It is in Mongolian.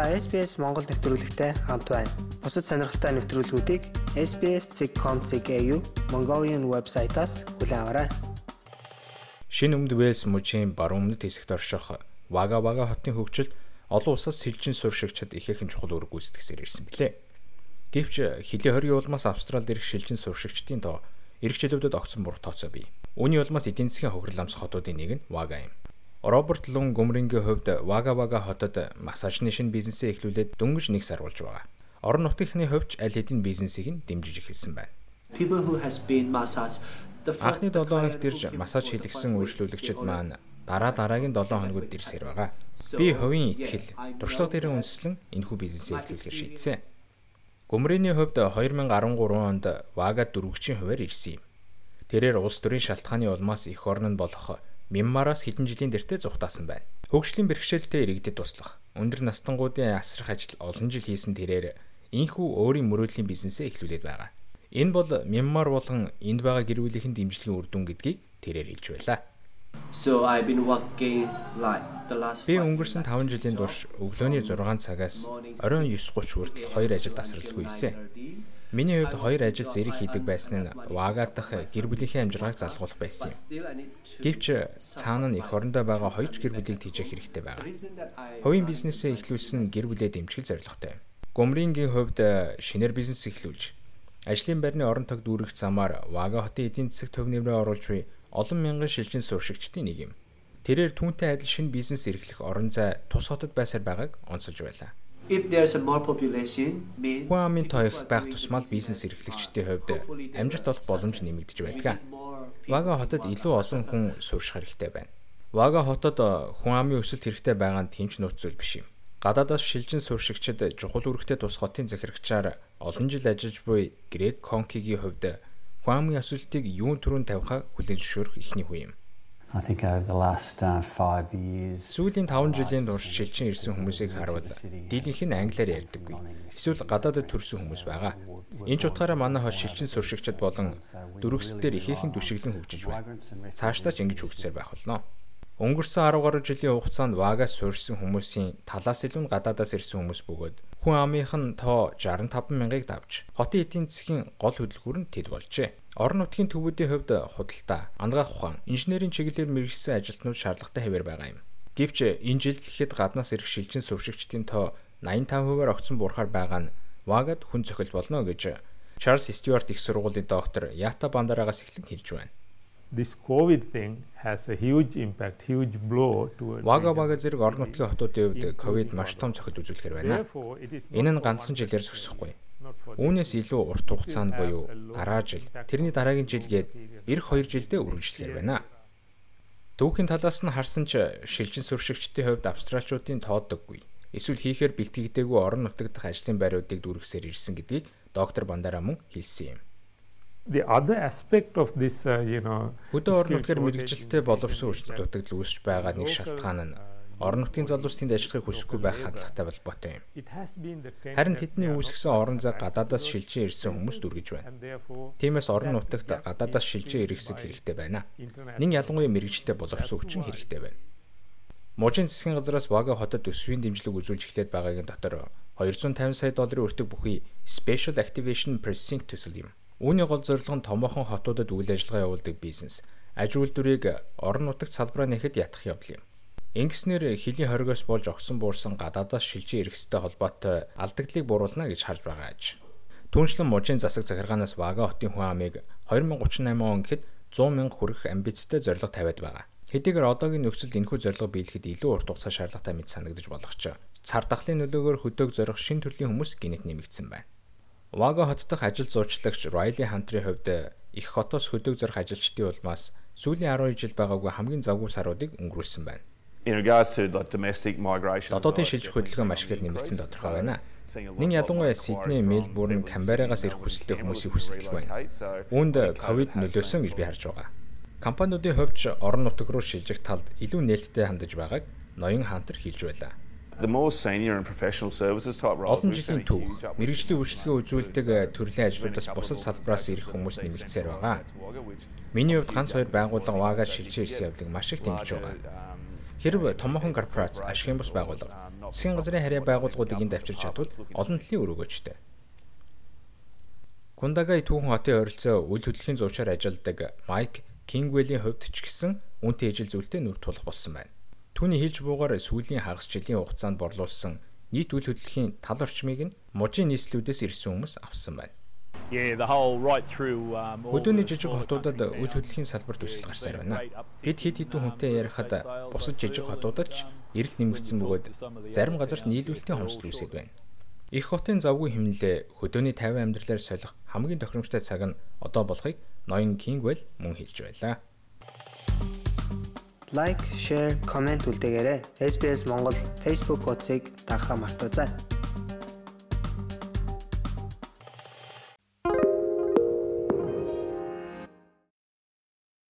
Та SBS Монгол нэвтрүүлэгтэй хамт байна. Бусад сонирхолтой нэвтрүүлгүүдийг SBS.com.cg Mongolian вебсайтаас хүлээн аваарай. Шинэ өмнөд Вэлс мужийн баруун өмнөд хэсэгт орших Вага Вага хотын хөгжилд олон улсаас сэлжин суршигчид ихээхэн чухал үүрэг гүйцэтгсээр ирсэн билээ. Гэвч хилийн 20 улмаас Австралид ирэх шилжин суршигчдын тоо эх жилүүдэд огцон бур тооцоо бий. Үүний улмаас эдийн засгийн хохирол амсах хотуудын нэг нь Вага юм. Роберт Лун Гумрингийн хувьд Вага Вага хотод массажны шинэ бизнесээ эхлүүлээд дөнгөж нэг сар болж байгаа. Орон нутгийнхны хувьд аль хэдийн бизнесийг нь дэмжиж эхэлсэн байна. Анхны 7 хоногт ирж массаж хийлгсэн үйлчлүүлэгчид маань дараа дараагийн 7 хоногуд ирсээр байгаа. Би хувийн ихтгэл, туршлага дээрээ үндэслэн энэхүү бизнесээ эхлүүлэхээр шийдсэн. Гумрины хувьд 2013 онд Вага дөрвөгчийн хуваар ирсэн юм. Тэрээр улс төрийн шалтгааны улмаас эх орн нь болох Мянмараас хэдэн жилийн дэртэ зүхтаасан байна. Хөгжлийн бэрхшээлтэй иргэдэд туслах, өндөр настангуудын асрах ажил олон жил хийсэн тэрээр инхүү өөрийн мөрөөдлийн бизнесээ эхлүүлээд байгаа. Энэ бол Мянмар болон энд байгаа гэр бүлийнхэн дэмжлэгийн үр дүн гэдгийг тэрээр хэлж байлаа. So I've been working like the last Би өнгөрсөн 5 жилийн турш өглөөний 6 цагаас оройн 9:30 хүртэл хоёр ажилд тасралтгүй исэн. Миний хувьд хоёр ажил зэрэг хийдэг байсан нь Вага дахь гэр бүлийнхээ амжиргааг залгуулах байсан юм. Гэвч цаана нь эх орондоо байгаа хоёр гэр бүлийг тэжээх хэрэгтэй байгаа. Хувийн бизнесээ эхлүүлсэн гэр бүлээ дэмжих зорилготой. Гомрингийн хувьд шинээр бизнес эхлүүлж ажлын байрны орон тог дүүрэх замаар Вага хотын эдийн засаг төв нэмрээ оруулж буй олон мянган шилжин сууршигчдын нэг юм. Тэрээр түүнтэй адил шинэ бизнес эрхлэх орон зай тус хотод байсаар байгааг онцолж байлаа. If there's a more population mean Хуамын тоёх байх тусмал бизнес эрхлэгчдийн хувьд амжилт олох боломж нэмэгдэж байдаг. Вага хотод илүү олон хүн суурших хэрэгтэй байна. Вага хотод хүн амын өсөлт хэрэгтэй байгаа нь тэмч нөөцөл биш юм. Гадаадаас шилжин сууршигчид чухал үүрэгтэй тус хотын захирагчаар олон жил ажиллаж буй Грег Конкигийн хувьд хүн амын өсөлтийг юун түрүүн тавихаа хүлээн зөвшөөрөх ихний хүн юм. I think over the last 5 uh, years Сүүлийн 5 жилийн турш шилжин ирсэн хүмүүсийг харвал дийлэнх нь англиар ярьдаггүй. Эсвэл гадаадд төрсэн хүмүүс байгаа. Энэ ч утгаараа манай хол шилжин суршигчид болон дөрвөсддөр ихээхэн дүшиглэн хөгжиж байна. Цаашдаа ч ингэж хөгжсээр байх болно. Өнгөрсөн 10 гаруй жилийн хугацаанд Вагаас суурьсан хүмүүсийн талаас илүү нь гадаадаас ирсэн хүмүүс бөгөөд хүн амынх нь тоо 65 мянгаыг давж хотын эдийн засгийн гол хөдөлгүүр нь тэд болжээ. Орон нутгийн төвүүдийн хувьд худалдаа, ангаах ухаан, инженерийн чиглэлээр мэргэжсэн ажилтнууд шаардлагатай хэвээр байгаа юм. Гэвч энэ жилд гэхэд гаднаас ирэх шилжин суршигчдын тоо 85%-аар огцон буурахаар байгаа нь Вагад хүн цохил болно гэж Чарльз Стюарт их сургуулийн доктор Ята Бандарагаас эхлэн хэлж байна. This COVID thing has a huge impact, huge blow towards Вага. Вага зэрэг орон нутгийн хотуудын хувьд ковид маш том цохид үзүүлэхээр байна. Энэ нь ганцхан жилээр зогсохгүй. Үүнээс илүү урт хугацаанд буюу дараа жил, тэрний дараагийн жил гээд эх 2 жилдээ үргэлжлэхээр байна. Түүхийн талаас нь харсан ч шилжин сүршигчдийн хувьд австралчуудын тооддоггүй. Эсвэл хийхээр бэлтгэгдээгүй орон нутаг дахь ажлын байруудыг дүүргэсээр ирсэн гэдгийг доктор Бандара мөн хэлсэн юм. The other aspect of this, uh, you know, Хөдөө орон нутгаар is боловсон өөрчлөлт дутагдал үүсч байгаа нэг шалтгаан нь uh, орон нутгийн залуус тэнд ажиллахыг хүсэхгүй байх хандлагатай холбоотой юм. Харин тэдний үүсгэсэн орон зай гадаадаас шилжиж ирсэн хүмүүс дүргэж байна. Тиймээс орон нутагт гадаадаас шилжиж ирэхсэд хэрэгтэй байна. Нин ялангуяа мэрэгжилтэй боловсон хүчин хэрэгтэй байна. Мужийн засгийн газраас Вага хотод өсвийн дэмжлэг үзүүлж эхлээд байгаагийн дотор 250 сая долларын өртөг бүхий Special Activation Precinct төсөл юм. Үүний гол зорилго нь томоохон хотуудад үйл ажиллагаа явуулдаг бизнес, аж үйлдвэрийг орон нутагт салбараа нэхэд ятгах явдал юм. Ингэснээр хилийн хоригоос болж огсон буурсан гадаадаас шилжиж ирэхстэй холбоотой алдагдлыг бууруулна гэж харж байгаа аж. Түүнчлэн мужийн засаг захиргаанаас Вага хотын хүн амыг 2038 он гэхэд 100 мянга хүрэх амбицтай зорилго тавиад байгаа. Хэдийгээр одоогийн нөхцөлд энэхүү зорилго биелэхэд илүү урт хугацаа шаардлагатай мэт санагдаж болох ч цар тахлын нөлөөгөөр хөдөг зорих шин төрлийн хүмүүс гинэт нэмэгдсэн байна. Вага хот дахь ажил зуучлагч Райли Хантрийн хувьд их хотоос хөдөг зорих ажилчдын улмаас сүүлийн 12 жил байгаагүй хамгийн завгүй саруудыг өнгөрүүлсэн байна. In regards to like domestic migration, Дотоодын шилжих хөдөлгөөн маш ихээр нэмэгдсэн тодорхой байна. Нин ялангуяа Сидней, Мельбурн, Камберагаас ирэх хүсэлтэй хүмүүсийн хүсэлт байна. Үүнд ковид нөлөөсөн гэж би харж байгаа. Компаниудын хувьд орон нутаг руу шилжих талд илүү нээлттэй хандаж байгааг ноён хантер хэлж байлаа. The more senior and professional services type roles Олон жилийн төв мэрэгжлийн үйлчлэгээ үзүүлдэг төрлийн ажлуудаас бусад салбараас ирэх хүмүүс нэмэгдсээр байгаа. Миний хувьд ганц хоёр байгууллага Вага шилжиж ирсэн явдлыг маш их дэмжиж байгаа. Хэрв томоохон корпорац, ашигын бус байгууллага засгийн газрын харьяа байгууллагуудыг энд авчирч чадвал олон талын өрөөгөөжтэй. Кундагай түүхэн хотын ойролцоо үйл хөдлөлийн зуучаар ажилладаг Майк Кингвеллийн хувьд ч гэсэн үнтэй ижил зүйлтэй нүр тулах болсон байна. Түүний хэлж буугаар сүүлийн хагас жилийн хугацаанд борлуулсан нийт үйл хөдлөлийн тал орчмыг нь мужийн нийслүүдээс ирсэн хүмүүс авсан байна. Өдөөний жижиг хотуудад үйл хөдлөлийн салбар төсөл гарсаар байна. Бид хэд хэдэн хүнтэй ярихад бусад жижиг хотуудад ч эрэлт нэмэгдсэн бөгөөд зарим газарт нийлүүлэлтийн хомсдол үүсэт байна. Их хотын завгүй хэмнэлээ хөдөөний 50 амьдралаар солих хамгийн тохиромжтой цаг нь одоо болохыг ноён Кингвell мөн хэлж байлаа. Лайк, share, comment үлдээгээрэй. SBS Монгол Facebook хуудсыг дагахаа мартаоцай.